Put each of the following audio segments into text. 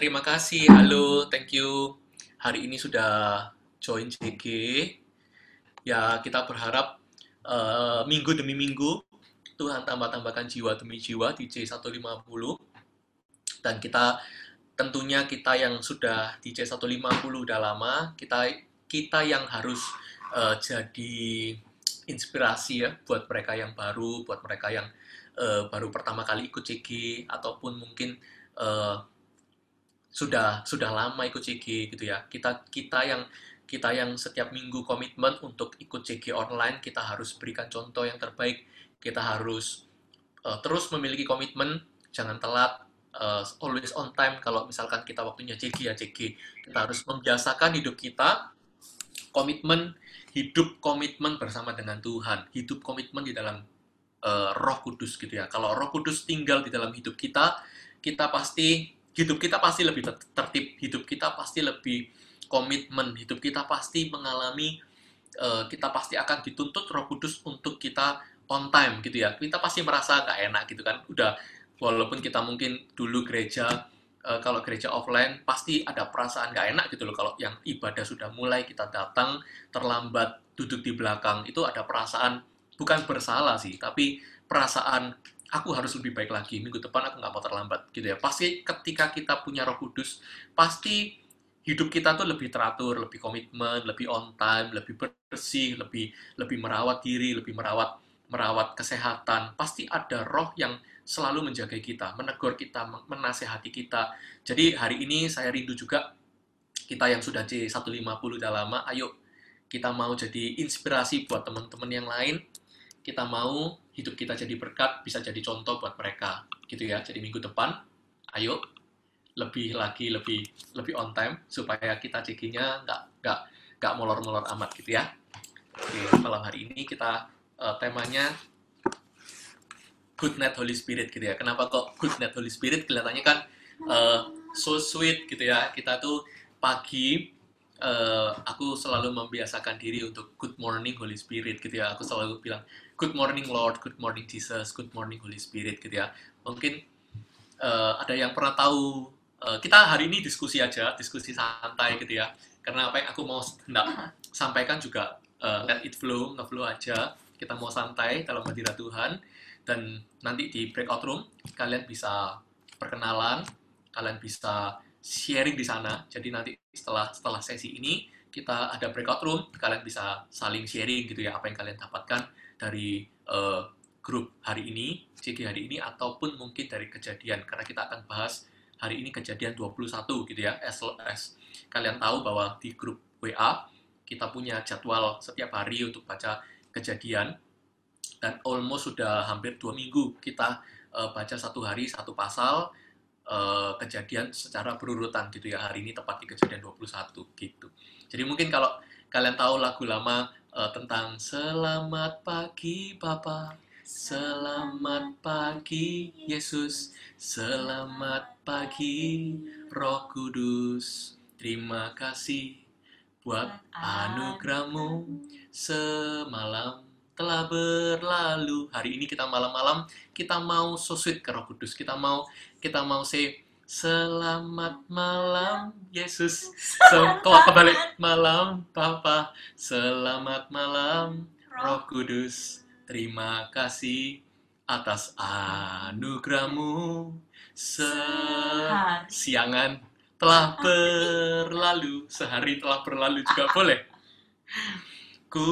Terima kasih, halo, thank you. Hari ini sudah join JG. Ya, kita berharap eh, minggu demi minggu Tuhan tambah-tambahkan jiwa demi jiwa di C150. Dan kita tentunya kita yang sudah di C150 udah lama, kita kita yang harus eh, jadi inspirasi ya buat mereka yang baru, buat mereka yang eh, baru pertama kali ikut CG ataupun mungkin eh, sudah sudah lama ikut CG gitu ya. Kita kita yang kita yang setiap minggu komitmen untuk ikut CG online, kita harus berikan contoh yang terbaik. Kita harus uh, terus memiliki komitmen, jangan telat, uh, always on time. Kalau misalkan kita waktunya CG ya CG. Kita harus membiasakan hidup kita komitmen hidup komitmen bersama dengan Tuhan, hidup komitmen di dalam uh, Roh Kudus gitu ya. Kalau Roh Kudus tinggal di dalam hidup kita, kita pasti hidup kita pasti lebih tertib, hidup kita pasti lebih komitmen, hidup kita pasti mengalami uh, kita pasti akan dituntut Roh Kudus untuk kita on time gitu ya. Kita pasti merasa nggak enak gitu kan. Udah walaupun kita mungkin dulu gereja uh, kalau gereja offline pasti ada perasaan nggak enak gitu loh kalau yang ibadah sudah mulai kita datang terlambat duduk di belakang itu ada perasaan bukan bersalah sih tapi perasaan aku harus lebih baik lagi minggu depan aku nggak mau terlambat gitu ya pasti ketika kita punya Roh Kudus pasti hidup kita tuh lebih teratur lebih komitmen lebih on time lebih bersih lebih lebih merawat diri lebih merawat merawat kesehatan pasti ada roh yang selalu menjaga kita, menegur kita, menasehati kita. Jadi hari ini saya rindu juga kita yang sudah C150 udah lama, ayo kita mau jadi inspirasi buat teman-teman yang lain. Kita mau hidup kita jadi berkat, bisa jadi contoh buat mereka. Gitu ya. Jadi minggu depan, ayo lebih lagi lebih lebih on time supaya kita CG-nya nggak nggak nggak molor-molor amat gitu ya. Oke, malam hari ini kita uh, temanya Good Night Holy Spirit gitu ya. Kenapa kok Good Night Holy Spirit? Kelihatannya kan uh, so sweet gitu ya. Kita tuh pagi uh, aku selalu membiasakan diri untuk Good Morning Holy Spirit gitu ya. Aku selalu bilang Good Morning Lord, Good Morning Jesus, Good Morning Holy Spirit gitu ya. Mungkin uh, ada yang pernah tahu uh, kita hari ini diskusi aja, diskusi santai gitu ya. Karena apa yang aku mau hendak sampaikan juga uh, let it flow, nge-flow aja. Kita mau santai dalam hadirat Tuhan dan nanti di breakout room kalian bisa perkenalan, kalian bisa sharing di sana. Jadi nanti setelah setelah sesi ini kita ada breakout room, kalian bisa saling sharing gitu ya apa yang kalian dapatkan dari uh, grup hari ini, CG hari ini ataupun mungkin dari kejadian karena kita akan bahas hari ini kejadian 21 gitu ya. As kalian tahu bahwa di grup WA kita punya jadwal setiap hari untuk baca kejadian dan almost sudah hampir dua minggu kita uh, baca satu hari satu pasal uh, kejadian secara berurutan gitu ya hari ini tepat di kejadian 21 gitu jadi mungkin kalau kalian tahu lagu lama uh, tentang selamat pagi Papa selamat pagi Yesus selamat pagi Roh Kudus terima kasih buat anugerahmu semalam telah berlalu. Hari ini kita malam-malam kita mau so ke Roh Kudus. Kita mau kita mau say Selamat malam Yesus. So, kalau kebalik malam Papa. Selamat malam Roh Kudus. Terima kasih atas anugerahmu. Siangan telah berlalu. Sehari telah berlalu juga boleh. Ku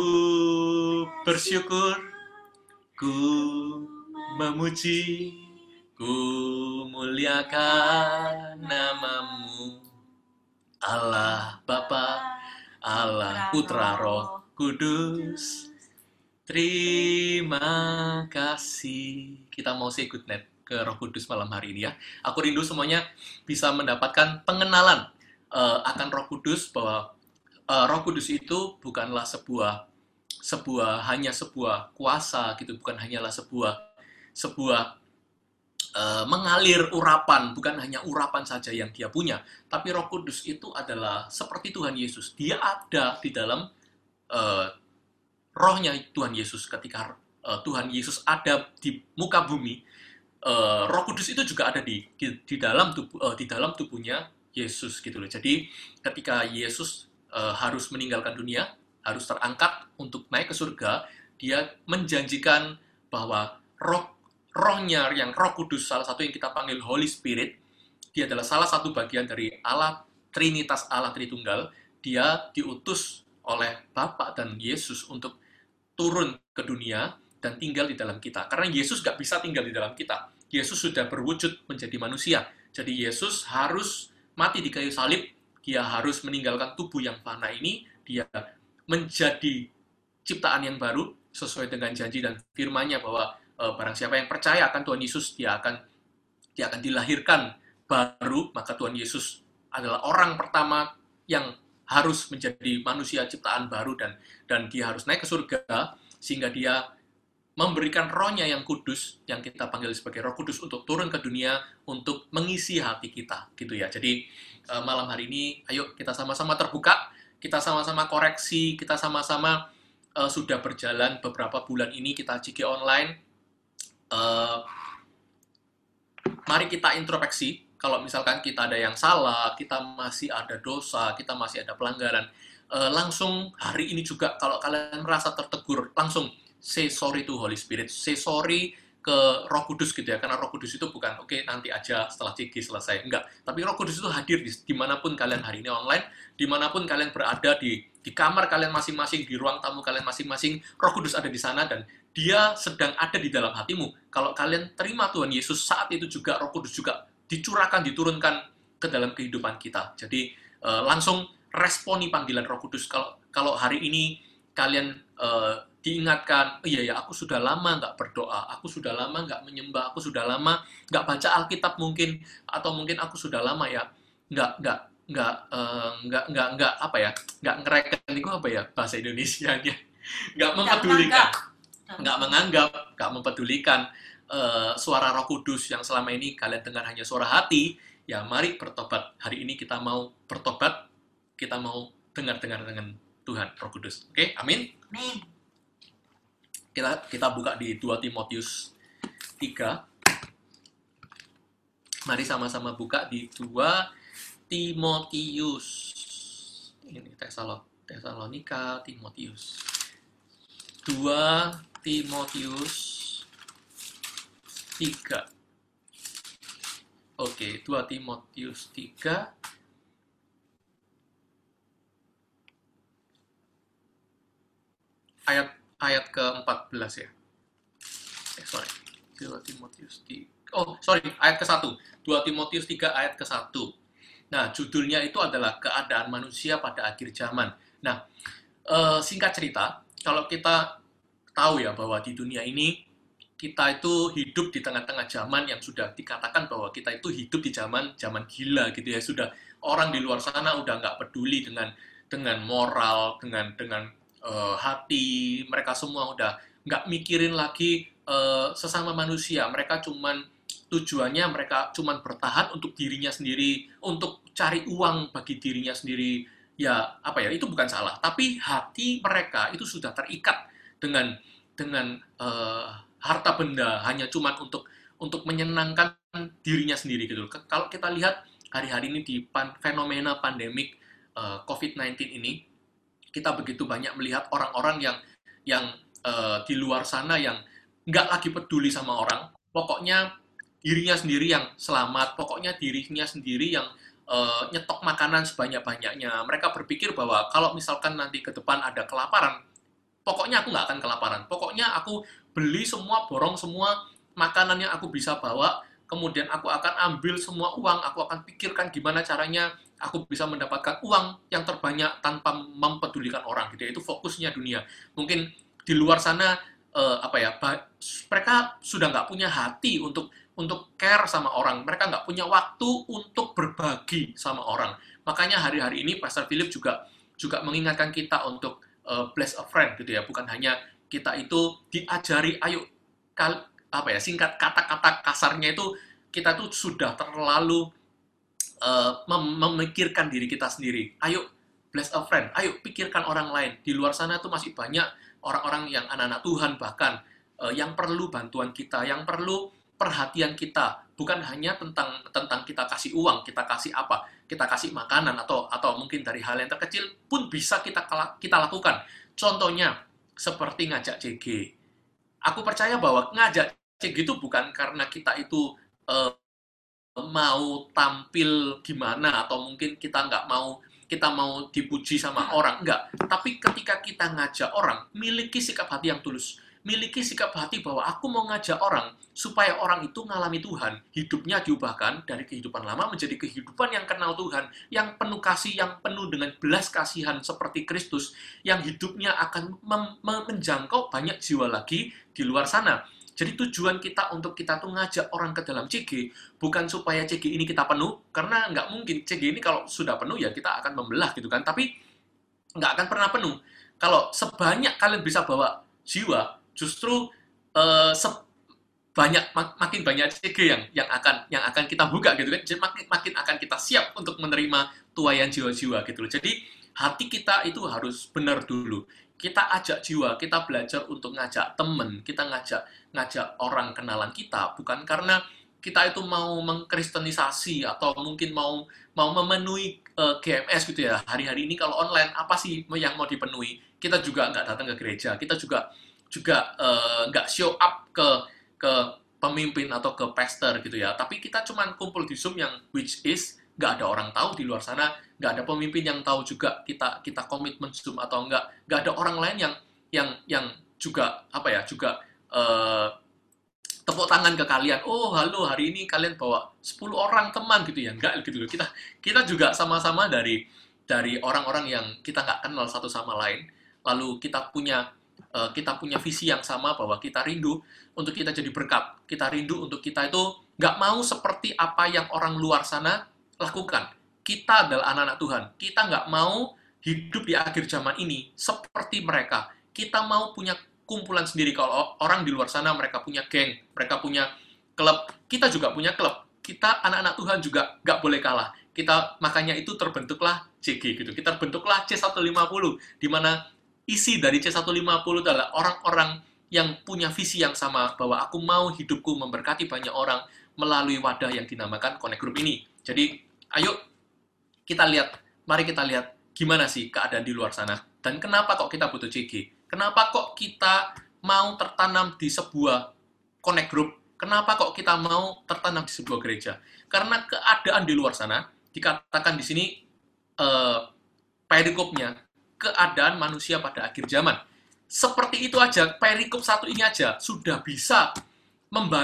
bersyukur, ku memuji, ku muliakan namamu. Allah Bapa, Allah Putra Roh Kudus. Terima kasih. Kita mau say good night ke Roh Kudus malam hari ini ya. Aku rindu semuanya bisa mendapatkan pengenalan uh, akan Roh Kudus bahwa uh, Roh Kudus itu bukanlah sebuah sebuah hanya sebuah kuasa gitu, bukan hanyalah sebuah sebuah uh, mengalir urapan, bukan hanya urapan saja yang dia punya, tapi Roh Kudus itu adalah seperti Tuhan Yesus. Dia ada di dalam uh, rohnya Tuhan Yesus ketika uh, Tuhan Yesus ada di muka bumi. Uh, Roh Kudus itu juga ada di di, di dalam tubuh uh, di dalam tubuhnya Yesus gitu loh. Jadi ketika Yesus uh, harus meninggalkan dunia, harus terangkat untuk naik ke surga, dia menjanjikan bahwa roh rohnya yang roh kudus, salah satu yang kita panggil Holy Spirit, dia adalah salah satu bagian dari Allah, Trinitas Allah Tritunggal, dia diutus oleh Bapa dan Yesus untuk turun ke dunia dan tinggal di dalam kita. Karena Yesus gak bisa tinggal di dalam kita. Yesus sudah berwujud menjadi manusia. Jadi Yesus harus mati di kayu salib, dia harus meninggalkan tubuh yang fana ini, dia menjadi ciptaan yang baru sesuai dengan janji dan firman-Nya bahwa e, barang siapa yang percaya akan Tuhan Yesus dia akan dia akan dilahirkan baru maka Tuhan Yesus adalah orang pertama yang harus menjadi manusia ciptaan baru dan dan dia harus naik ke surga sehingga dia memberikan rohnya yang kudus, yang kita panggil sebagai roh kudus untuk turun ke dunia, untuk mengisi hati kita, gitu ya. Jadi, uh, malam hari ini, ayo kita sama-sama terbuka, kita sama-sama koreksi, kita sama-sama uh, sudah berjalan beberapa bulan ini, kita CG online. Mari kita introspeksi, kalau misalkan kita ada yang salah, kita masih ada dosa, kita masih ada pelanggaran, uh, langsung hari ini juga kalau kalian merasa tertegur, langsung say sorry to Holy Spirit, say sorry ke Roh Kudus gitu ya, karena Roh Kudus itu bukan oke okay, nanti aja setelah CG selesai, enggak. Tapi Roh Kudus itu hadir di di mana pun kalian hari ini online, di mana pun kalian berada di di kamar kalian masing-masing, di ruang tamu kalian masing-masing, Roh Kudus ada di sana dan dia sedang ada di dalam hatimu. Kalau kalian terima Tuhan Yesus saat itu juga Roh Kudus juga dicurahkan, diturunkan ke dalam kehidupan kita. Jadi uh, langsung responi panggilan Roh Kudus. Kalau kalau hari ini kalian uh, diingatkan, oh, iya ya aku sudah lama nggak berdoa, aku sudah lama nggak menyembah, aku sudah lama nggak baca Alkitab mungkin, atau mungkin aku sudah lama ya nggak nggak nggak uh, nggak nggak nggak apa ya nggak ngereken itu apa ya bahasa Indonesia-nya? Nggak mempedulikan. nggak menganggap nggak mempedulikan uh, suara Roh Kudus yang selama ini kalian dengar hanya suara hati ya mari bertobat. Hari ini kita mau bertobat kita mau dengar-dengar dengan Tuhan Roh Kudus oke okay? amin amin kita kita buka di 2 Timotius 3. Mari sama-sama buka di 2 Timotius. Ini Tesalonika, Timotius. 2 Timotius 3. Oke, 2 Timotius 3 ayat ayat ke-14 ya. Eh, sorry. 2 Timotius 3. Oh, sorry, ayat ke-1. 2 Timotius 3 ayat ke-1. Nah, judulnya itu adalah keadaan manusia pada akhir zaman. Nah, eh, singkat cerita, kalau kita tahu ya bahwa di dunia ini kita itu hidup di tengah-tengah zaman yang sudah dikatakan bahwa kita itu hidup di zaman zaman gila gitu ya sudah orang di luar sana udah nggak peduli dengan dengan moral dengan dengan uh, hati, mereka semua udah nggak mikirin lagi uh, sesama manusia. Mereka cuman tujuannya mereka cuman bertahan untuk dirinya sendiri, untuk cari uang bagi dirinya sendiri. Ya apa ya itu bukan salah, tapi hati mereka itu sudah terikat dengan dengan uh, harta benda hanya cuman untuk untuk menyenangkan dirinya sendiri gitu. Kalau kita lihat hari-hari ini di pan, fenomena pandemik uh, COVID-19 ini, kita begitu banyak melihat orang-orang yang yang uh, di luar sana yang nggak lagi peduli sama orang, pokoknya dirinya sendiri yang selamat, pokoknya dirinya sendiri yang uh, nyetok makanan sebanyak-banyaknya. Mereka berpikir bahwa kalau misalkan nanti ke depan ada kelaparan, pokoknya aku nggak akan kelaparan. Pokoknya aku beli semua, borong semua makanan yang aku bisa bawa, kemudian aku akan ambil semua uang, aku akan pikirkan gimana caranya aku bisa mendapatkan uang yang terbanyak tanpa mempedulikan orang gitu ya. itu fokusnya dunia. Mungkin di luar sana uh, apa ya mereka sudah nggak punya hati untuk untuk care sama orang. Mereka nggak punya waktu untuk berbagi sama orang. Makanya hari-hari ini Pastor Philip juga juga mengingatkan kita untuk uh, bless a friend gitu ya. Bukan hanya kita itu diajari ayo kal apa ya singkat kata-kata kasarnya itu kita tuh sudah terlalu uh, mem memikirkan diri kita sendiri. Ayo, bless a friend. Ayo, pikirkan orang lain. Di luar sana tuh masih banyak orang-orang yang anak-anak Tuhan bahkan uh, yang perlu bantuan kita, yang perlu perhatian kita bukan hanya tentang tentang kita kasih uang, kita kasih apa, kita kasih makanan atau atau mungkin dari hal yang terkecil pun bisa kita kita lakukan. Contohnya seperti ngajak CG. Aku percaya bahwa ngajak CG itu bukan karena kita itu uh, mau tampil gimana atau mungkin kita nggak mau kita mau dipuji sama orang enggak tapi ketika kita ngajak orang miliki sikap hati yang tulus. Miliki sikap hati bahwa aku mau ngajak orang supaya orang itu ngalami Tuhan, hidupnya diubahkan dari kehidupan lama menjadi kehidupan yang kenal Tuhan, yang penuh kasih, yang penuh dengan belas kasihan seperti Kristus, yang hidupnya akan menjangkau banyak jiwa lagi di luar sana. Jadi tujuan kita untuk kita tuh ngajak orang ke dalam CG, bukan supaya CG ini kita penuh, karena nggak mungkin CG ini kalau sudah penuh ya kita akan membelah gitu kan, tapi nggak akan pernah penuh. Kalau sebanyak kalian bisa bawa jiwa, justru uh, banyak mak makin banyak CG yang yang akan yang akan kita buka gitu kan. Jadi makin makin akan kita siap untuk menerima tuayan jiwa-jiwa gitu loh. Jadi hati kita itu harus benar dulu kita ajak jiwa kita belajar untuk ngajak temen kita ngajak ngajak orang kenalan kita bukan karena kita itu mau mengkristenisasi atau mungkin mau mau memenuhi uh, eh, GMS gitu ya hari-hari ini kalau online apa sih yang mau dipenuhi kita juga nggak datang ke gereja kita juga juga eh, nggak uh, show up ke ke pemimpin atau ke pastor gitu ya. Tapi kita cuma kumpul di Zoom yang which is nggak ada orang tahu di luar sana, nggak ada pemimpin yang tahu juga kita kita komitmen Zoom atau nggak, nggak ada orang lain yang yang yang juga apa ya juga uh, tepuk tangan ke kalian. Oh, halo, hari ini kalian bawa 10 orang teman gitu ya. Enggak gitu loh. Kita kita juga sama-sama dari dari orang-orang yang kita nggak kenal satu sama lain. Lalu kita punya uh, kita punya visi yang sama bahwa kita rindu untuk kita jadi berkat. Kita rindu untuk kita itu nggak mau seperti apa yang orang luar sana lakukan. Kita adalah anak-anak Tuhan. Kita nggak mau hidup di akhir zaman ini seperti mereka. Kita mau punya kumpulan sendiri. Kalau orang di luar sana mereka punya geng, mereka punya klub. Kita juga punya klub. Kita anak-anak Tuhan juga nggak boleh kalah. Kita makanya itu terbentuklah CG gitu. Kita terbentuklah C150 di mana isi dari C150 adalah orang-orang yang punya visi yang sama bahwa aku mau hidupku memberkati banyak orang melalui wadah yang dinamakan Connect Group ini. Jadi, ayo kita lihat, mari kita lihat gimana sih keadaan di luar sana dan kenapa kok kita butuh CG? Kenapa kok kita mau tertanam di sebuah Connect Group? Kenapa kok kita mau tertanam di sebuah gereja? Karena keadaan di luar sana dikatakan di sini eh, perikopnya keadaan manusia pada akhir zaman. Seperti itu aja, perikop satu ini aja sudah bisa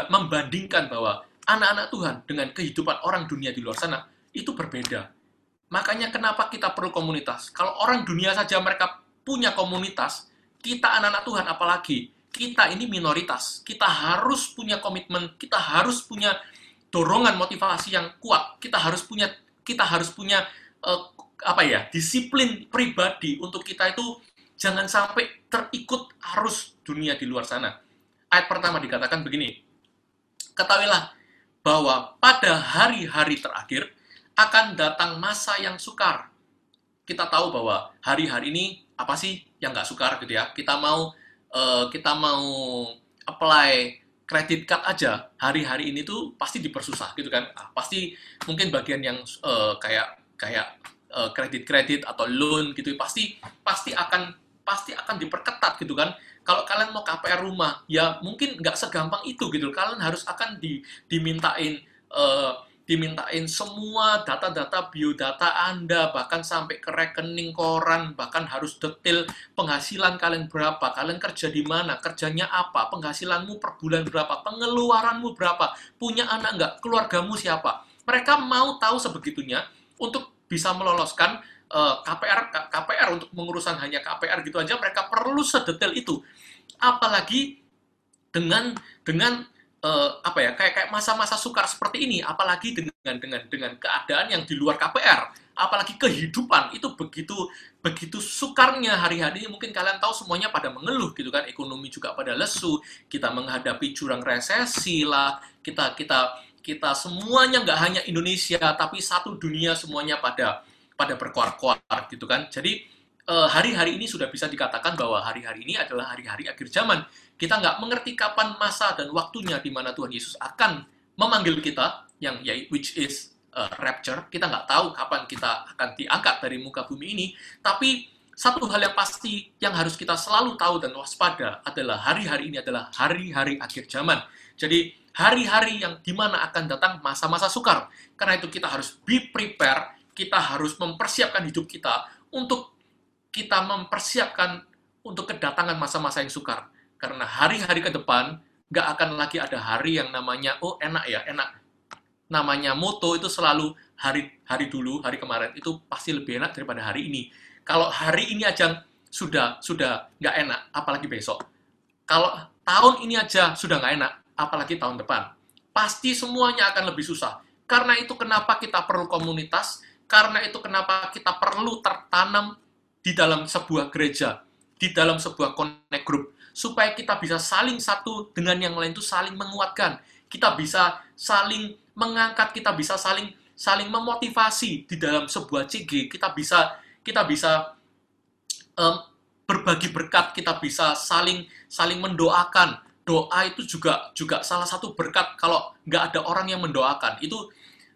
membandingkan bahwa anak-anak Tuhan dengan kehidupan orang dunia di luar sana itu berbeda. Makanya kenapa kita perlu komunitas? Kalau orang dunia saja mereka punya komunitas, kita anak-anak Tuhan apalagi kita ini minoritas. Kita harus punya komitmen, kita harus punya dorongan motivasi yang kuat. Kita harus punya kita harus punya uh, apa ya disiplin pribadi untuk kita itu jangan sampai terikut arus dunia di luar sana. Ayat pertama dikatakan begini, ketahuilah bahwa pada hari-hari terakhir akan datang masa yang sukar. Kita tahu bahwa hari-hari ini apa sih yang nggak sukar gitu ya? Kita mau uh, kita mau apply kredit card aja hari-hari ini tuh pasti dipersusah gitu kan? Ah, pasti mungkin bagian yang uh, kayak kayak Eh, kredit-kredit uh, atau loan gitu pasti pasti akan pasti akan diperketat gitu kan kalau kalian mau KPR rumah ya mungkin nggak segampang itu gitu kalian harus akan di, dimintain uh, dimintain semua data-data biodata Anda bahkan sampai ke rekening koran bahkan harus detail penghasilan kalian berapa kalian kerja di mana kerjanya apa penghasilanmu per bulan berapa pengeluaranmu berapa punya anak nggak keluargamu siapa. Mereka mau tahu sebegitunya untuk bisa meloloskan eh, KPR KPR untuk mengurusan hanya KPR gitu aja mereka perlu sedetail itu. Apalagi dengan dengan uh, apa ya kayak kayak masa-masa sukar seperti ini apalagi dengan dengan dengan keadaan yang di luar KPR apalagi kehidupan itu begitu begitu sukarnya hari-hari mungkin kalian tahu semuanya pada mengeluh gitu kan ekonomi juga pada lesu kita menghadapi jurang resesi lah kita kita kita semuanya nggak hanya Indonesia tapi satu dunia semuanya pada pada berkuar-kuar gitu kan. Jadi eh, hari-hari ini sudah bisa dikatakan bahwa hari-hari ini adalah hari-hari akhir zaman kita nggak mengerti kapan masa dan waktunya di mana Tuhan Yesus akan memanggil kita, yang ya, which is uh, rapture. Kita nggak tahu kapan kita akan diangkat dari muka bumi ini, tapi satu hal yang pasti yang harus kita selalu tahu dan waspada adalah hari-hari ini adalah hari-hari akhir zaman. Jadi hari-hari yang di mana akan datang masa-masa sukar. Karena itu kita harus be prepare, kita harus mempersiapkan hidup kita untuk kita mempersiapkan untuk kedatangan masa-masa yang sukar. Karena hari-hari ke depan nggak akan lagi ada hari yang namanya oh enak ya enak. Namanya moto itu selalu hari hari dulu hari kemarin itu pasti lebih enak daripada hari ini kalau hari ini aja sudah sudah nggak enak, apalagi besok. Kalau tahun ini aja sudah nggak enak, apalagi tahun depan. Pasti semuanya akan lebih susah. Karena itu kenapa kita perlu komunitas, karena itu kenapa kita perlu tertanam di dalam sebuah gereja, di dalam sebuah connect group, supaya kita bisa saling satu dengan yang lain itu saling menguatkan. Kita bisa saling mengangkat, kita bisa saling saling memotivasi di dalam sebuah CG, kita bisa kita bisa um, berbagi berkat, kita bisa saling saling mendoakan. Doa itu juga juga salah satu berkat. Kalau nggak ada orang yang mendoakan, itu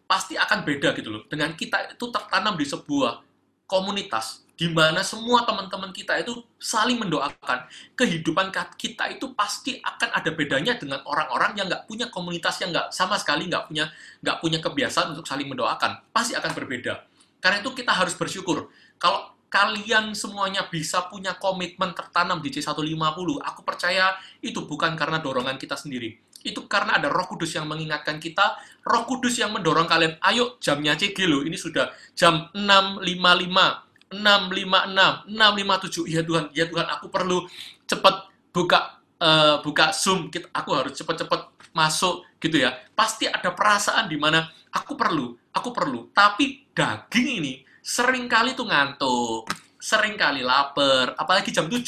pasti akan beda gitu loh. Dengan kita itu tertanam di sebuah komunitas di mana semua teman-teman kita itu saling mendoakan. Kehidupan kita itu pasti akan ada bedanya dengan orang-orang yang nggak punya komunitas yang nggak sama sekali nggak punya nggak punya kebiasaan untuk saling mendoakan. Pasti akan berbeda. Karena itu kita harus bersyukur kalau kalian semuanya bisa punya komitmen tertanam di C150, aku percaya itu bukan karena dorongan kita sendiri. Itu karena ada roh kudus yang mengingatkan kita, roh kudus yang mendorong kalian, ayo jamnya CG loh, ini sudah jam 6.55, 6.56, 6.57, iya Tuhan, iya Tuhan, aku perlu cepat buka uh, buka Zoom, aku harus cepat-cepat masuk gitu ya. Pasti ada perasaan di mana aku perlu, aku perlu, tapi daging ini sering kali tuh ngantuk, sering kali lapar, apalagi jam 7,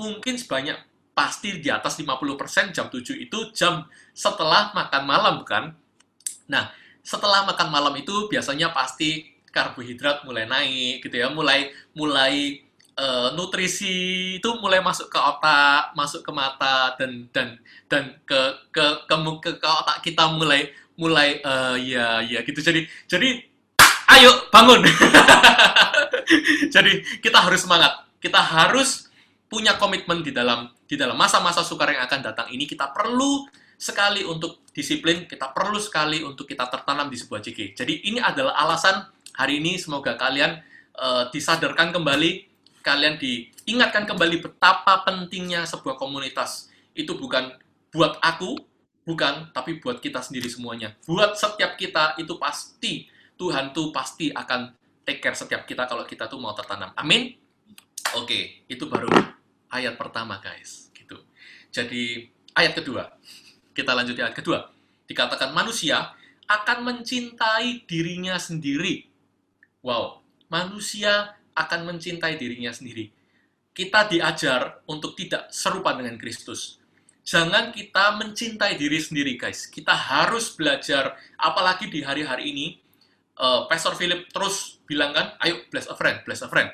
mungkin sebanyak pasti di atas 50% jam 7 itu jam setelah makan malam, bukan? Nah, setelah makan malam itu biasanya pasti karbohidrat mulai naik gitu ya, mulai mulai uh, nutrisi itu mulai masuk ke otak, masuk ke mata dan dan dan ke ke ke, ke, ke otak kita mulai mulai uh, ya ya gitu. Jadi jadi ayo bangun. Jadi kita harus semangat. Kita harus punya komitmen di dalam di dalam masa-masa sukar yang akan datang ini kita perlu sekali untuk disiplin, kita perlu sekali untuk kita tertanam di sebuah CG. Jadi ini adalah alasan hari ini semoga kalian uh, disadarkan kembali, kalian diingatkan kembali betapa pentingnya sebuah komunitas. Itu bukan buat aku, bukan, tapi buat kita sendiri semuanya. Buat setiap kita itu pasti Tuhan tuh pasti akan take care setiap kita kalau kita tuh mau tertanam. Amin. Oke, itu baru ayat pertama, guys. Gitu. Jadi ayat kedua. Kita lanjut ayat kedua. Dikatakan manusia akan mencintai dirinya sendiri. Wow, manusia akan mencintai dirinya sendiri. Kita diajar untuk tidak serupa dengan Kristus. Jangan kita mencintai diri sendiri, guys. Kita harus belajar, apalagi di hari-hari ini, uh, Pastor Philip terus bilang kan, ayo bless a friend, bless a friend.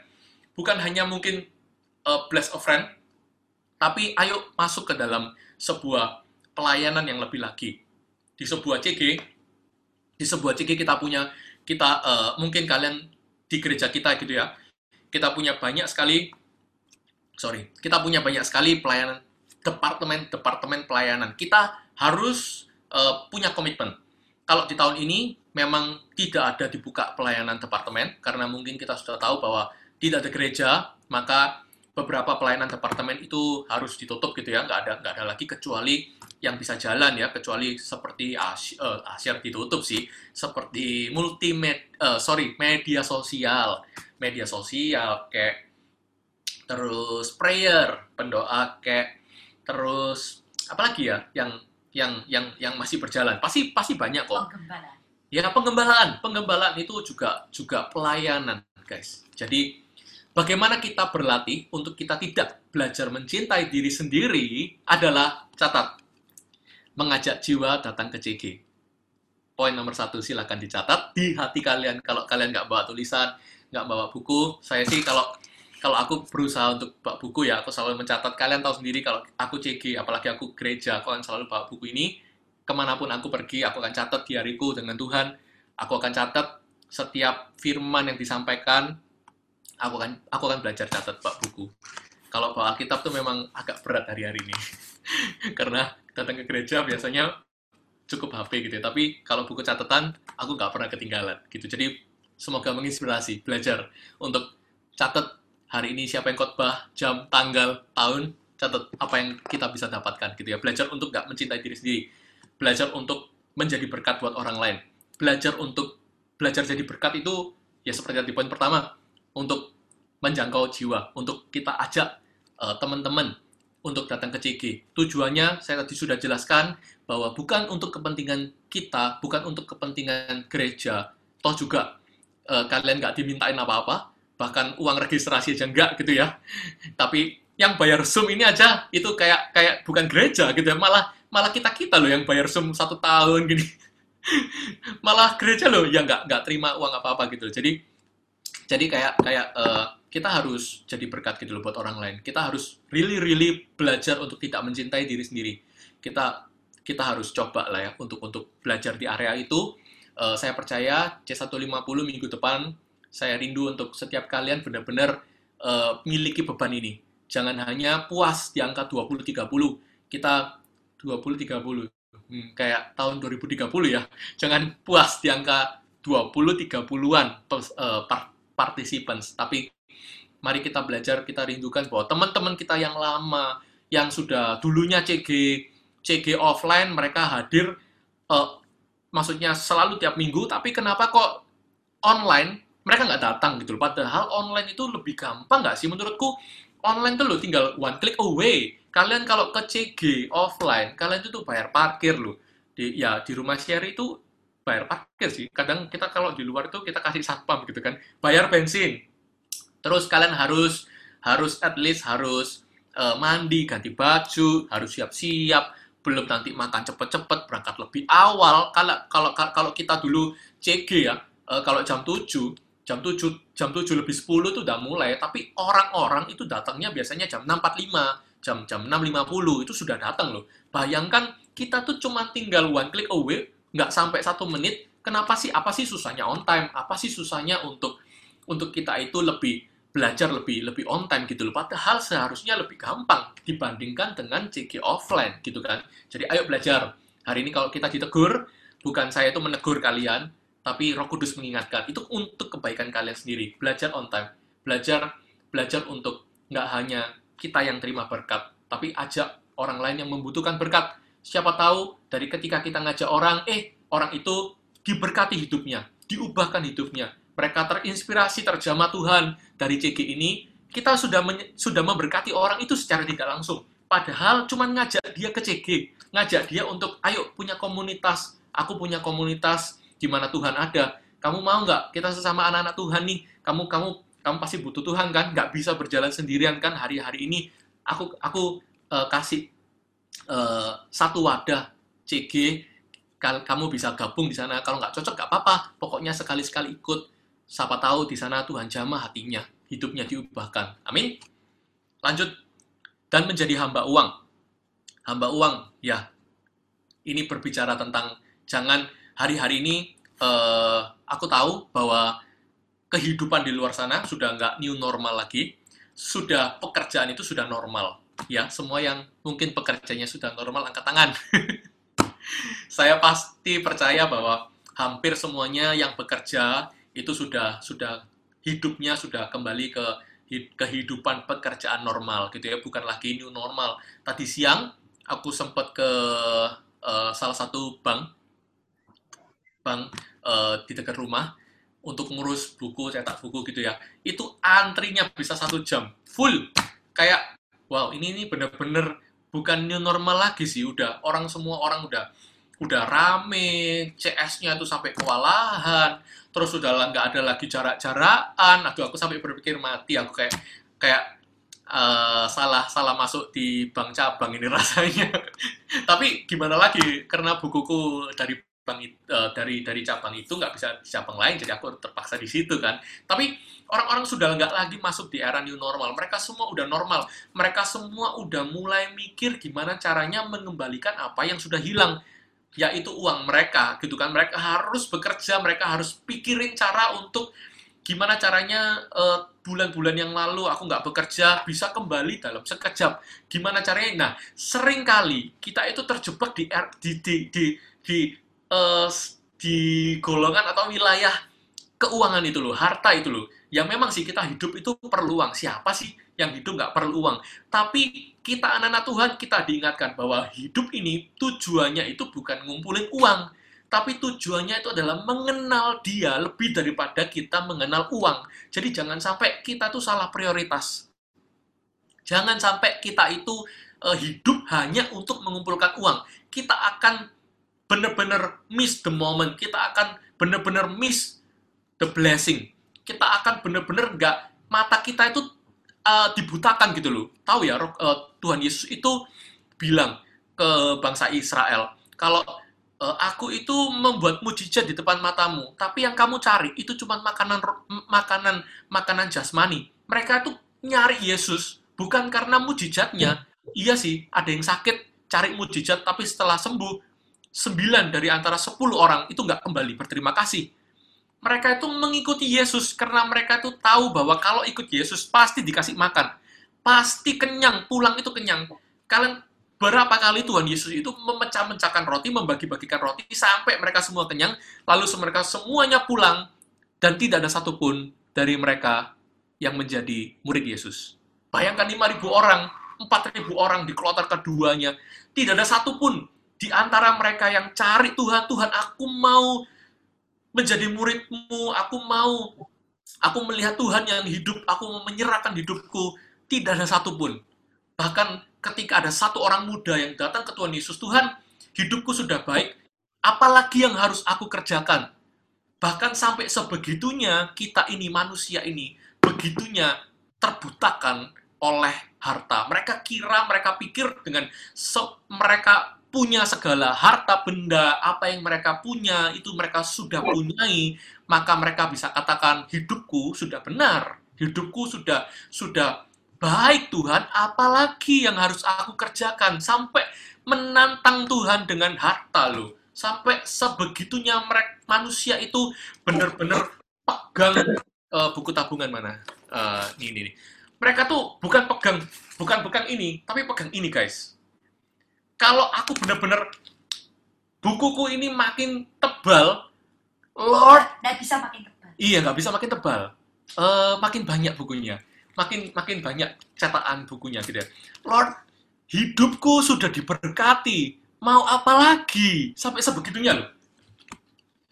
Bukan hanya mungkin uh, bless a friend, tapi ayo masuk ke dalam sebuah pelayanan yang lebih lagi. Di sebuah CG, di sebuah CG kita punya, kita uh, mungkin kalian di gereja kita gitu ya, kita punya banyak sekali, sorry, kita punya banyak sekali pelayanan departemen-departemen pelayanan. Kita harus uh, punya komitmen. Kalau di tahun ini memang tidak ada dibuka pelayanan departemen karena mungkin kita sudah tahu bahwa tidak ada gereja maka beberapa pelayanan departemen itu harus ditutup gitu ya nggak ada nggak ada lagi kecuali yang bisa jalan ya kecuali seperti Asia, uh, Asia ditutup sih seperti multimedia uh, sorry media sosial. Media sosial kayak terus prayer pendoa kayak terus apalagi ya yang yang yang yang masih berjalan. Pasti pasti banyak kok. Ya pengembalaan, pengembalaan itu juga juga pelayanan, guys. Jadi bagaimana kita berlatih untuk kita tidak belajar mencintai diri sendiri adalah catat mengajak jiwa datang ke CG. Poin nomor satu silahkan dicatat di hati kalian. Kalau kalian nggak bawa tulisan, nggak bawa buku, saya sih kalau kalau aku berusaha untuk bawa buku ya, aku selalu mencatat. Kalian tahu sendiri kalau aku CG, apalagi aku gereja, aku akan selalu bawa buku ini. Ke mana pun aku pergi, aku akan catat di hariku dengan Tuhan. Aku akan catat setiap firman yang disampaikan. Aku akan aku akan belajar catat bawa buku. Kalau bawa Alkitab tuh memang agak berat hari-hari ini. Karena datang ke gereja biasanya cukup HP gitu ya. Tapi kalau buku catatan, aku nggak pernah ketinggalan gitu. Jadi semoga menginspirasi, belajar untuk catat hari ini siapa yang khotbah, jam, tanggal, tahun, catat apa yang kita bisa dapatkan gitu ya. Belajar untuk nggak mencintai diri sendiri. Belajar untuk menjadi berkat buat orang lain. Belajar untuk belajar jadi berkat itu ya seperti di poin pertama untuk menjangkau jiwa, untuk kita ajak uh, teman-teman untuk datang ke CG. Tujuannya saya tadi sudah jelaskan bahwa bukan untuk kepentingan kita, bukan untuk kepentingan gereja, toh juga uh, kalian nggak dimintain apa-apa, bahkan uang registrasi aja enggak gitu ya. Tapi yang bayar Zoom ini aja itu kayak kayak bukan gereja gitu ya, malah malah kita kita loh yang bayar Zoom satu tahun gini. malah gereja loh yang nggak nggak terima uang apa apa gitu. Jadi jadi kayak kayak uh, kita harus jadi berkat gitu loh buat orang lain. Kita harus really really belajar untuk tidak mencintai diri sendiri. Kita kita harus coba lah ya untuk untuk belajar di area itu. Uh, saya percaya C150 minggu depan saya rindu untuk setiap kalian benar-benar uh, miliki beban ini. Jangan hanya puas di angka 20-30. Kita 20-30. Hmm, kayak tahun 2030 ya. Jangan puas di angka 20-30-an uh, participants. Tapi mari kita belajar, kita rindukan bahwa teman-teman kita yang lama, yang sudah dulunya CG, CG offline, mereka hadir, uh, maksudnya selalu tiap minggu, tapi kenapa kok online mereka nggak datang gitu loh. Padahal online itu lebih gampang nggak sih menurutku? Online tuh lo tinggal one click away. Kalian kalau ke CG offline, kalian itu tuh bayar parkir loh. Di, ya di rumah share itu bayar parkir sih. Kadang kita kalau di luar itu kita kasih satpam gitu kan, bayar bensin. Terus kalian harus harus at least harus uh, mandi, ganti baju, harus siap-siap, belum nanti makan cepet-cepet, berangkat lebih awal. Kalau kalau kalau kita dulu CG ya, uh, kalau jam 7 jam 7 jam 7 lebih 10 itu udah mulai tapi orang-orang itu datangnya biasanya jam 6.45 jam jam 6.50 itu sudah datang loh bayangkan kita tuh cuma tinggal one click away nggak sampai satu menit kenapa sih apa sih susahnya on time? Apa sih susahnya untuk untuk kita itu lebih belajar lebih lebih on time gitu loh? Padahal seharusnya lebih gampang dibandingkan dengan CG offline gitu kan. Jadi ayo belajar. Hari ini kalau kita ditegur bukan saya itu menegur kalian tapi Roh Kudus mengingatkan. Itu untuk kebaikan kalian sendiri. Belajar on time, belajar belajar untuk nggak hanya kita yang terima berkat, tapi ajak orang lain yang membutuhkan berkat. Siapa tahu dari ketika kita ngajak orang, eh orang itu diberkati hidupnya, diubahkan hidupnya. Mereka terinspirasi, terjamah Tuhan dari CG ini. Kita sudah sudah memberkati orang itu secara tidak langsung. Padahal cuma ngajak dia ke CG, ngajak dia untuk, ayo punya komunitas. Aku punya komunitas di mana Tuhan ada. Kamu mau nggak kita sesama anak-anak Tuhan nih? Kamu kamu kamu pasti butuh Tuhan kan? Nggak bisa berjalan sendirian kan hari-hari ini. Aku aku uh, kasih uh, satu wadah CG. Kamu bisa gabung di sana. Kalau nggak cocok nggak apa-apa. Pokoknya sekali-sekali ikut. Siapa tahu di sana Tuhan jamah hatinya, hidupnya diubahkan. Amin. Lanjut dan menjadi hamba uang. Hamba uang, ya. Ini berbicara tentang jangan hari-hari ini uh, aku tahu bahwa kehidupan di luar sana sudah nggak new normal lagi, sudah pekerjaan itu sudah normal. Ya, semua yang mungkin pekerjaannya sudah normal angkat tangan. Saya pasti percaya bahwa hampir semuanya yang bekerja itu sudah sudah hidupnya sudah kembali ke kehidupan pekerjaan normal gitu ya, bukan lagi new normal. Tadi siang aku sempat ke uh, salah satu bank bank uh, di dekat rumah untuk ngurus buku, cetak buku gitu ya, itu antrinya bisa satu jam, full. Kayak, wow, ini ini bener-bener bukan new normal lagi sih, udah orang semua orang udah udah rame, CS-nya tuh sampai kewalahan, terus udah nggak ada lagi jarak-jarakan, aduh aku sampai berpikir mati, aku kayak kayak uh, salah salah masuk di bank cabang ini rasanya. Tapi gimana lagi, karena bukuku dari eh, dari dari cabang itu nggak bisa di cabang lain jadi aku terpaksa di situ kan. Tapi orang-orang sudah nggak lagi masuk di era new normal. Mereka semua udah normal. Mereka semua udah mulai mikir gimana caranya mengembalikan apa yang sudah hilang yaitu uang mereka gitu kan. Mereka harus bekerja mereka harus pikirin cara untuk gimana caranya eh, bulan-bulan yang lalu aku nggak bekerja bisa kembali dalam sekejap. Gimana caranya? Nah sering kali kita itu terjebak di di di di di, s- di golongan atau wilayah keuangan itu loh harta itu loh yang memang sih kita hidup itu perlu uang. Siapa sih yang hidup nggak perlu uang? Tapi kita anak-anak Tuhan kita diingatkan bahwa hidup ini tujuannya itu bukan ngumpulin uang tapi tujuannya itu adalah mengenal dia lebih daripada kita mengenal uang. Jadi jangan sampai kita tuh salah prioritas. Jangan sampai kita itu eh, hidup hanya untuk mengumpulkan uang. Kita akan benar-benar miss the moment. Kita akan benar-benar miss the blessing. Kita akan benar-benar nggak mata kita itu uh, dibutakan gitu loh. Tahu ya uh, Tuhan Yesus itu bilang ke bangsa Israel kalau uh, aku itu membuat mujizat di depan matamu tapi yang kamu cari itu cuma makanan makanan makanan jasmani. Mereka itu nyari Yesus bukan karena mujizatnya. Iya sih ada yang sakit cari mujizat tapi setelah sembuh sembilan dari antara sepuluh orang itu nggak kembali berterima kasih mereka itu mengikuti Yesus karena mereka itu tahu bahwa kalau ikut Yesus pasti dikasih makan, pasti kenyang, pulang itu kenyang. Kalian berapa kali Tuhan Yesus itu memecah-mecahkan roti, membagi-bagikan roti sampai mereka semua kenyang, lalu mereka semuanya pulang dan tidak ada satupun dari mereka yang menjadi murid Yesus. Bayangkan 5.000 orang, 4.000 orang di kloter keduanya, tidak ada satupun di antara mereka yang cari Tuhan, Tuhan aku mau menjadi muridmu, aku mau, aku melihat Tuhan yang hidup, aku mau menyerahkan hidupku, tidak ada satupun. Bahkan ketika ada satu orang muda yang datang ke Tuhan Yesus, Tuhan, hidupku sudah baik, apalagi yang harus aku kerjakan? Bahkan sampai sebegitunya kita ini, manusia ini, begitunya terbutakan oleh harta. Mereka kira, mereka pikir dengan se- mereka punya segala harta benda, apa yang mereka punya itu mereka sudah punyai, maka mereka bisa katakan hidupku sudah benar, hidupku sudah sudah baik Tuhan, apalagi yang harus aku kerjakan sampai menantang Tuhan dengan harta loh. Sampai sebegitunya mereka manusia itu benar-benar pegang eh, buku tabungan mana? Eh, ini, ini, ini. Mereka tuh bukan pegang bukan pegang ini, tapi pegang ini guys kalau aku benar-benar bukuku ini makin tebal, Lord, Nggak bisa makin tebal. iya nggak bisa makin tebal, Eh, makin banyak bukunya, makin makin banyak cetakan bukunya gitu ya. Lord, hidupku sudah diberkati, mau apa lagi? Sampai sebegitunya loh.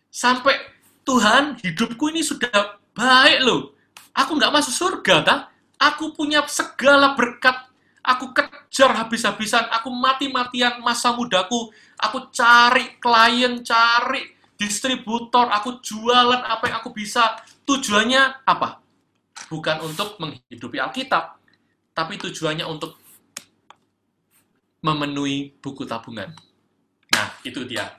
Sampai Tuhan, hidupku ini sudah baik loh. Aku nggak masuk surga, tak? Aku punya segala berkat aku kejar habis-habisan, aku mati-matian masa mudaku, aku cari klien, cari distributor, aku jualan apa yang aku bisa. Tujuannya apa? Bukan untuk menghidupi Alkitab, tapi tujuannya untuk memenuhi buku tabungan. Nah, itu dia.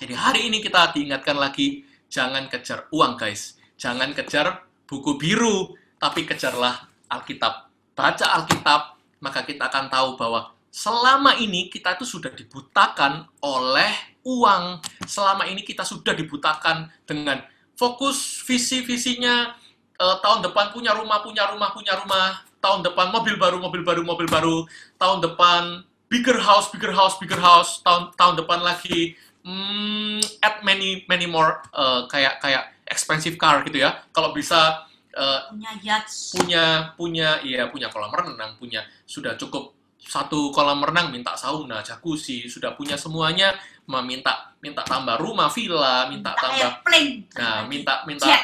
Jadi hari ini kita diingatkan lagi, jangan kejar uang guys. Jangan kejar buku biru, tapi kejarlah Alkitab. Baca Alkitab, maka kita akan tahu bahwa selama ini kita itu sudah dibutakan oleh uang. Selama ini kita sudah dibutakan dengan fokus visi-visinya eh, tahun depan punya rumah, punya rumah, punya rumah, tahun depan mobil baru, mobil baru, mobil baru, tahun depan bigger house, bigger house, bigger house, tahun tahun depan lagi hmm, add many many more eh, kayak kayak expensive car gitu ya. Kalau bisa eh, Punya yachts. punya punya iya punya kolam renang punya sudah cukup satu kolam renang minta sauna jacuzzi sudah punya semuanya meminta minta tambah rumah villa minta tambah airplane. nah minta minta Jet.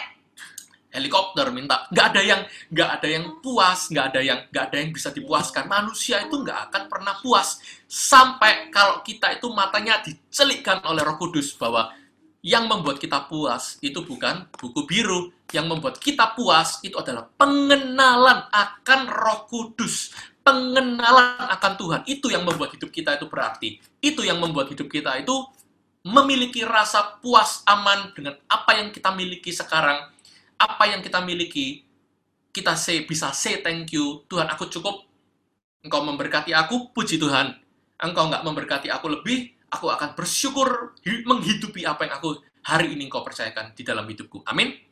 helikopter minta nggak ada yang nggak ada yang puas nggak ada yang nggak ada yang bisa dipuaskan manusia itu nggak akan pernah puas sampai kalau kita itu matanya dicelikkan oleh Roh Kudus bahwa yang membuat kita puas itu bukan buku biru yang membuat kita puas itu adalah pengenalan akan Roh Kudus. Pengenalan akan Tuhan. Itu yang membuat hidup kita itu berarti. Itu yang membuat hidup kita itu memiliki rasa puas aman dengan apa yang kita miliki sekarang, apa yang kita miliki, kita say, bisa say thank you, Tuhan aku cukup, Engkau memberkati aku, puji Tuhan. Engkau nggak memberkati aku lebih, aku akan bersyukur menghidupi apa yang aku hari ini Engkau percayakan di dalam hidupku. Amin.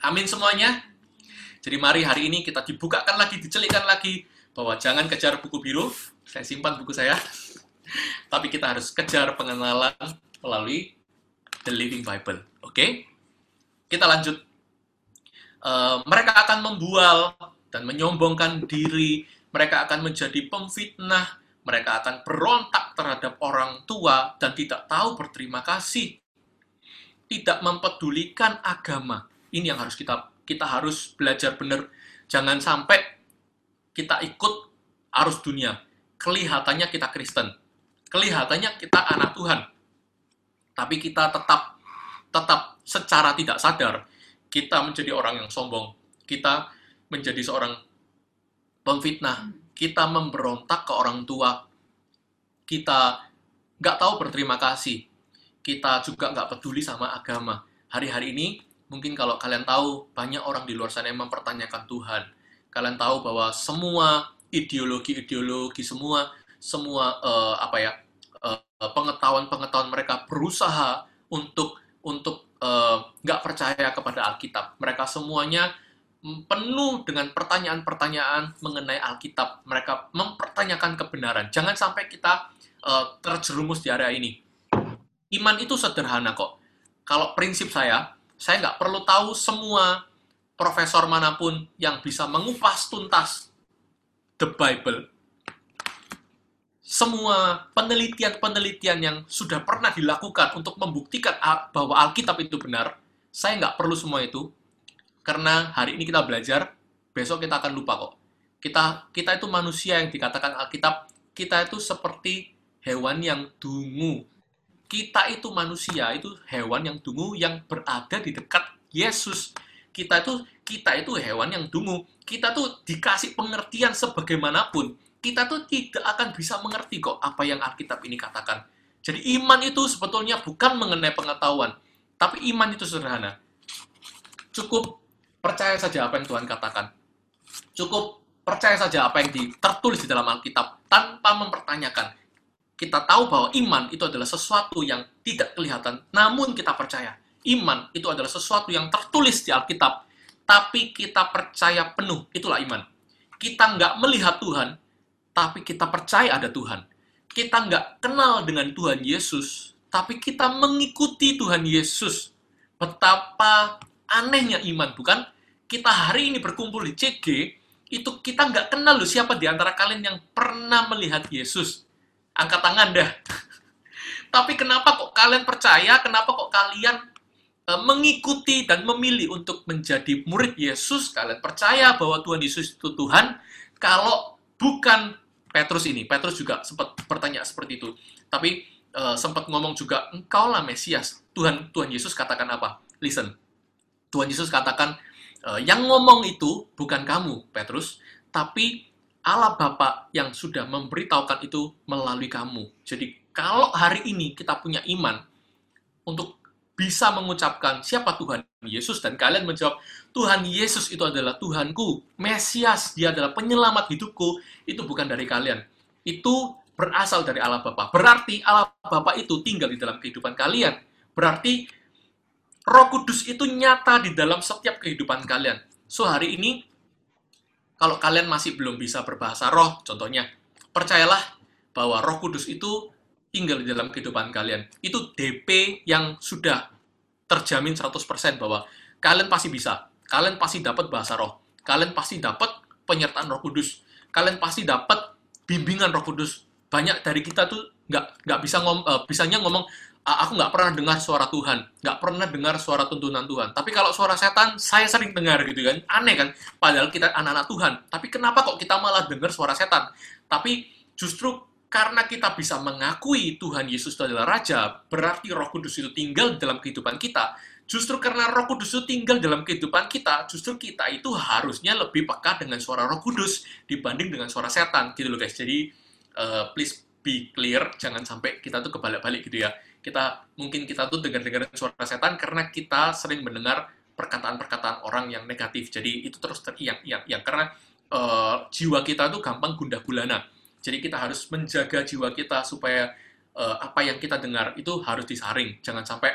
Amin semuanya. Jadi mari hari ini kita dibukakan lagi, dicelikkan lagi, bahwa jangan kejar buku biru, saya simpan buku saya, tapi kita harus kejar pengenalan melalui The Living Bible. Oke? Kita lanjut. Uh, mereka akan membual dan menyombongkan diri. Mereka akan menjadi pemfitnah. Mereka akan berontak terhadap orang tua dan tidak tahu berterima kasih. Tidak mempedulikan agama. Ini yang harus kita kita harus belajar benar. Jangan sampai kita ikut arus dunia. Kelihatannya kita Kristen. Kelihatannya kita anak Tuhan tapi kita tetap tetap secara tidak sadar kita menjadi orang yang sombong, kita menjadi seorang pemfitnah, kita memberontak ke orang tua, kita nggak tahu berterima kasih, kita juga nggak peduli sama agama. Hari-hari ini, mungkin kalau kalian tahu, banyak orang di luar sana yang mempertanyakan Tuhan. Kalian tahu bahwa semua ideologi-ideologi, semua semua uh, apa ya Eh, pengetahuan-pengetahuan mereka berusaha untuk untuk eh, nggak uh, percaya kepada Alkitab. Mereka semuanya penuh dengan pertanyaan-pertanyaan mengenai Alkitab. Mereka mempertanyakan kebenaran. Jangan sampai kita uh, terjerumus di area ini. Iman itu sederhana kok. Kalau prinsip saya, saya nggak perlu tahu semua profesor mana pun yang bisa mengupas tuntas the Bible semua penelitian-penelitian yang sudah pernah dilakukan untuk membuktikan bahwa Alkitab itu benar, saya nggak perlu semua itu, karena hari ini kita belajar, besok kita akan lupa kok. Kita kita itu manusia yang dikatakan Alkitab, kita itu seperti hewan yang dungu. Kita itu manusia, itu hewan yang dungu yang berada di dekat Yesus. Kita itu kita itu hewan yang dungu. Kita tuh dikasih pengertian sebagaimanapun kita tuh tidak akan bisa mengerti kok apa yang Alkitab ini katakan. Jadi iman itu sebetulnya bukan mengenai pengetahuan, tapi iman itu sederhana. Cukup percaya saja apa yang Tuhan katakan. Cukup percaya saja apa yang tertulis di dalam Alkitab tanpa mempertanyakan. Kita tahu bahwa iman itu adalah sesuatu yang tidak kelihatan, namun kita percaya. Iman itu adalah sesuatu yang tertulis di Alkitab, tapi kita percaya penuh. Itulah iman. Kita nggak melihat Tuhan, tapi kita percaya ada Tuhan. Kita nggak kenal dengan Tuhan Yesus, tapi kita mengikuti Tuhan Yesus. Betapa anehnya iman, bukan? Kita hari ini berkumpul di CG, itu kita nggak kenal loh siapa di antara kalian yang pernah melihat Yesus. Angkat tangan dah. Tapi kenapa kok kalian percaya, kenapa kok kalian e, mengikuti dan memilih untuk menjadi murid Yesus, kalian percaya bahwa Tuhan Yesus itu Tuhan, kalau bukan Petrus ini. Petrus juga sempat bertanya seperti itu. Tapi uh, sempat ngomong juga, engkau lah Mesias. Tuhan Tuhan Yesus katakan apa? Listen. Tuhan Yesus katakan, uh, yang ngomong itu bukan kamu, Petrus, tapi Allah Bapa yang sudah memberitahukan itu melalui kamu. Jadi kalau hari ini kita punya iman untuk bisa mengucapkan siapa Tuhan Yesus dan kalian menjawab Tuhan Yesus itu adalah Tuhanku, Mesias, dia adalah penyelamat hidupku, itu bukan dari kalian. Itu berasal dari Allah Bapa. Berarti Allah Bapa itu tinggal di dalam kehidupan kalian. Berarti Roh Kudus itu nyata di dalam setiap kehidupan kalian. So hari ini kalau kalian masih belum bisa berbahasa roh, contohnya, percayalah bahwa Roh Kudus itu tinggal di dalam kehidupan kalian. Itu DP yang sudah terjamin 100% bahwa kalian pasti bisa. Kalian pasti dapat bahasa roh. Kalian pasti dapat penyertaan roh kudus. Kalian pasti dapat bimbingan roh kudus. Banyak dari kita tuh nggak nggak bisa ngom, uh, bisanya ngomong aku nggak pernah dengar suara Tuhan, nggak pernah dengar suara tuntunan Tuhan. Tapi kalau suara setan, saya sering dengar gitu kan. Aneh kan? Padahal kita anak-anak Tuhan. Tapi kenapa kok kita malah dengar suara setan? Tapi justru karena kita bisa mengakui Tuhan Yesus adalah Raja, berarti Roh Kudus itu tinggal dalam kehidupan kita. Justru karena Roh Kudus itu tinggal dalam kehidupan kita, justru kita itu harusnya lebih peka dengan suara Roh Kudus dibanding dengan suara setan, gitu loh guys. Jadi uh, please be clear, jangan sampai kita tuh kebalik-balik gitu ya. Kita mungkin kita tuh dengar-dengar suara setan karena kita sering mendengar perkataan-perkataan orang yang negatif. Jadi itu terus teriak-iak-iak karena uh, jiwa kita tuh gampang gundah gulana. Jadi kita harus menjaga jiwa kita supaya uh, apa yang kita dengar itu harus disaring. Jangan sampai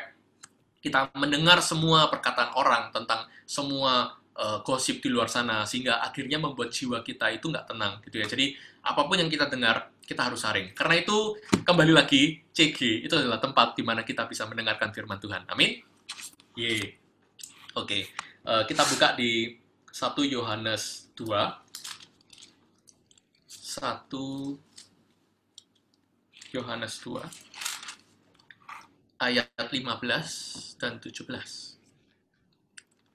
kita mendengar semua perkataan orang tentang semua uh, gosip di luar sana sehingga akhirnya membuat jiwa kita itu nggak tenang gitu ya. Jadi apa pun yang kita dengar kita harus saring. Karena itu kembali lagi CG itu adalah tempat di mana kita bisa mendengarkan firman Tuhan. Amin. Ye. Oke, uh, kita buka di 1 Yohanes 2 1 Yohanes 2 ayat 15 dan 17.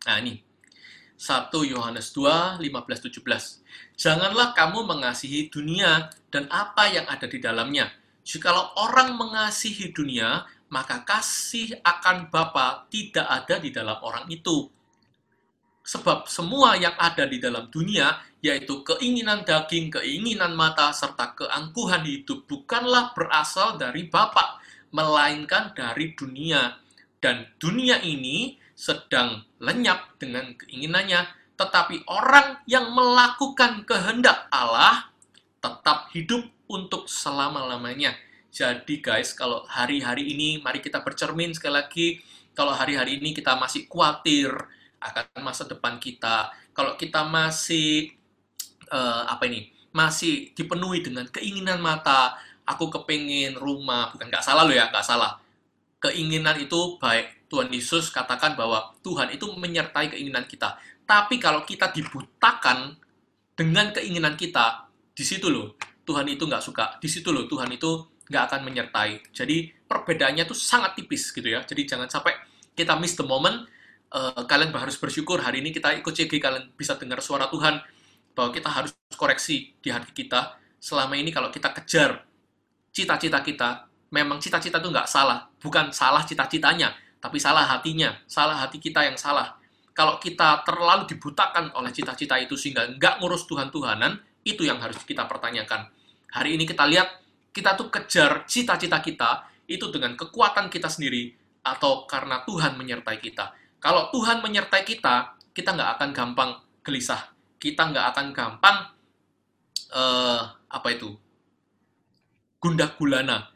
Nah, ini 1 Yohanes 2, 15, 17. Janganlah kamu mengasihi dunia dan apa yang ada di dalamnya. Jikalau orang mengasihi dunia, maka kasih akan Bapa tidak ada di dalam orang itu. Sebab semua yang ada di dalam dunia, yaitu keinginan daging, keinginan mata, serta keangkuhan hidup, bukanlah berasal dari Bapa, melainkan dari dunia. Dan dunia ini sedang lenyap dengan keinginannya, tetapi orang yang melakukan kehendak Allah tetap hidup untuk selama-lamanya. Jadi guys, kalau hari-hari ini mari kita bercermin sekali lagi, kalau hari-hari ini kita masih khawatir akan masa depan kita, kalau kita masih uh, apa ini, masih dipenuhi dengan keinginan mata, aku kepingin rumah, bukan nggak salah loh ya, nggak salah. Keinginan itu baik, Tuhan Yesus katakan bahwa Tuhan itu menyertai keinginan kita. Tapi kalau kita dibutakan dengan keinginan kita, di situ loh Tuhan itu nggak suka. Di situ loh Tuhan itu nggak akan menyertai. Jadi perbedaannya tuh sangat tipis gitu ya. Jadi jangan sampai kita miss the moment. Uh, kalian harus bersyukur hari ini kita ikut CG kalian bisa dengar suara Tuhan bahwa kita harus koreksi di hati kita. Selama ini kalau kita kejar cita-cita kita, memang cita-cita itu nggak salah. Bukan salah cita-citanya, tapi salah hatinya, salah hati kita yang salah. Kalau kita terlalu dibutakan oleh cita-cita itu sehingga nggak ngurus Tuhan-Tuhanan, itu yang harus kita pertanyakan. Hari ini kita lihat, kita tuh kejar cita-cita kita, itu dengan kekuatan kita sendiri, atau karena Tuhan menyertai kita. Kalau Tuhan menyertai kita, kita nggak akan gampang gelisah. Kita nggak akan gampang, uh, apa itu, gundah gulana.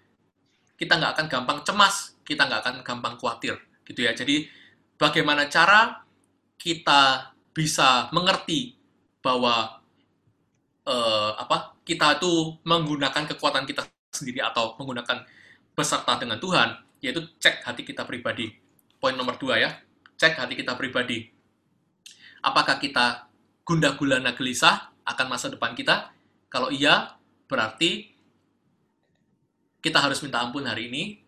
Kita nggak akan gampang cemas, kita nggak akan gampang khawatir gitu ya. Jadi bagaimana cara kita bisa mengerti bahwa eh, apa kita itu menggunakan kekuatan kita sendiri atau menggunakan beserta dengan Tuhan, yaitu cek hati kita pribadi. Poin nomor dua ya, cek hati kita pribadi. Apakah kita gundah gulana gelisah akan masa depan kita? Kalau iya, berarti kita harus minta ampun hari ini,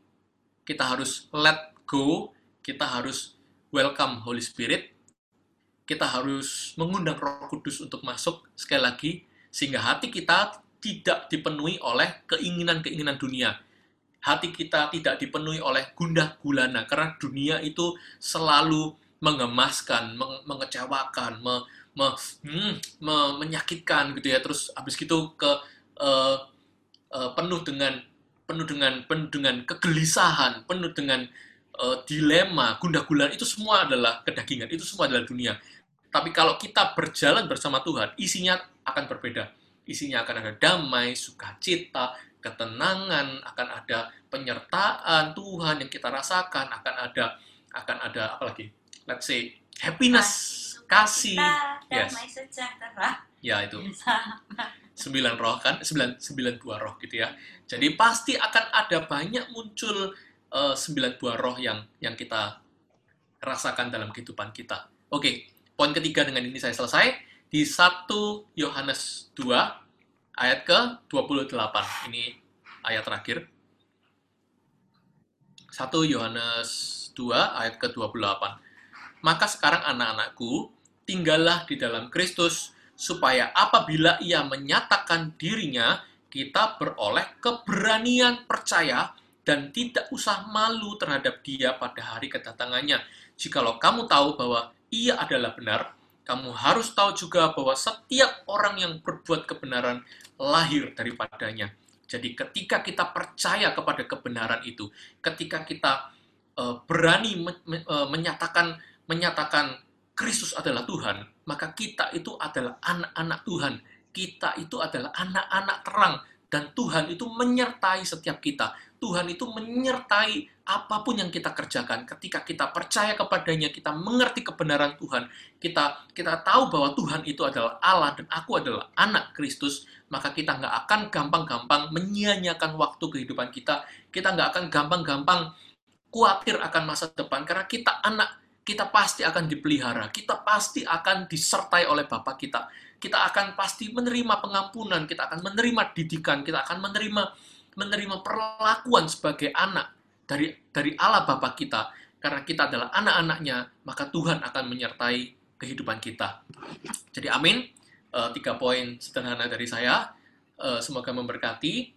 kita harus let go, kita harus welcome Holy Spirit, kita harus mengundang Roh Kudus untuk masuk sekali lagi sehingga hati kita tidak dipenuhi oleh keinginan-keinginan dunia. Hati kita tidak dipenuhi oleh gundah gulana karena dunia itu selalu mengemaskan, meng mengecewakan, me me hmm, me menyakitkan gitu ya. Terus habis gitu ke uh, uh, penuh dengan penuh dengan penuh dengan kegelisahan, penuh dengan uh, dilema, gundah gulana itu semua adalah kedagingan, itu semua adalah dunia. Tapi kalau kita berjalan bersama Tuhan, isinya akan berbeda. Isinya akan ada damai, sukacita, ketenangan, akan ada penyertaan Tuhan yang kita rasakan, akan ada akan ada apa lagi? Let's say happiness, kasih, yes. damai sejahtera. Ya itu. Sembilan roh kan sembilan sembilan buah roh gitu ya. Jadi pasti akan ada banyak muncul uh, sembilan buah roh yang yang kita rasakan dalam kehidupan kita. Oke poin ketiga dengan ini saya selesai. Di 1 Yohanes 2 ayat ke 28 ini ayat terakhir. 1 Yohanes 2 ayat ke 28 maka sekarang anak-anakku tinggallah di dalam Kristus supaya apabila ia menyatakan dirinya, kita beroleh keberanian percaya dan tidak usah malu terhadap dia pada hari kedatangannya. Jikalau kamu tahu bahwa ia adalah benar, kamu harus tahu juga bahwa setiap orang yang berbuat kebenaran lahir daripadanya. Jadi ketika kita percaya kepada kebenaran itu, ketika kita uh, berani uh, menyatakan menyatakan Kristus adalah Tuhan, maka kita itu adalah anak-anak Tuhan. Kita itu adalah anak-anak terang dan Tuhan itu menyertai setiap kita. Tuhan itu menyertai apa pun yang kita kerjakan. Ketika kita percaya kepadanya, kita mengerti kebenaran Tuhan, kita kita tahu bahwa Tuhan itu adalah Allah dan aku adalah anak Kristus, maka kita nggak akan gampang-gampang menyia-nyiakan waktu kehidupan kita. Kita nggak akan gampang-gampang khawatir akan masa depan karena kita anak kita pasti akan dipelihara, kita pasti akan disertai oleh Bapak kita. Kita akan pasti menerima pengampunan, kita akan menerima didikan, kita akan menerima menerima perlakuan sebagai anak dari dari Allah Bapa kita. Karena kita adalah anak-anaknya, maka Tuhan akan menyertai kehidupan kita. Jadi amin. Uh, tiga poin sederhana dari saya. Uh, semoga memberkati.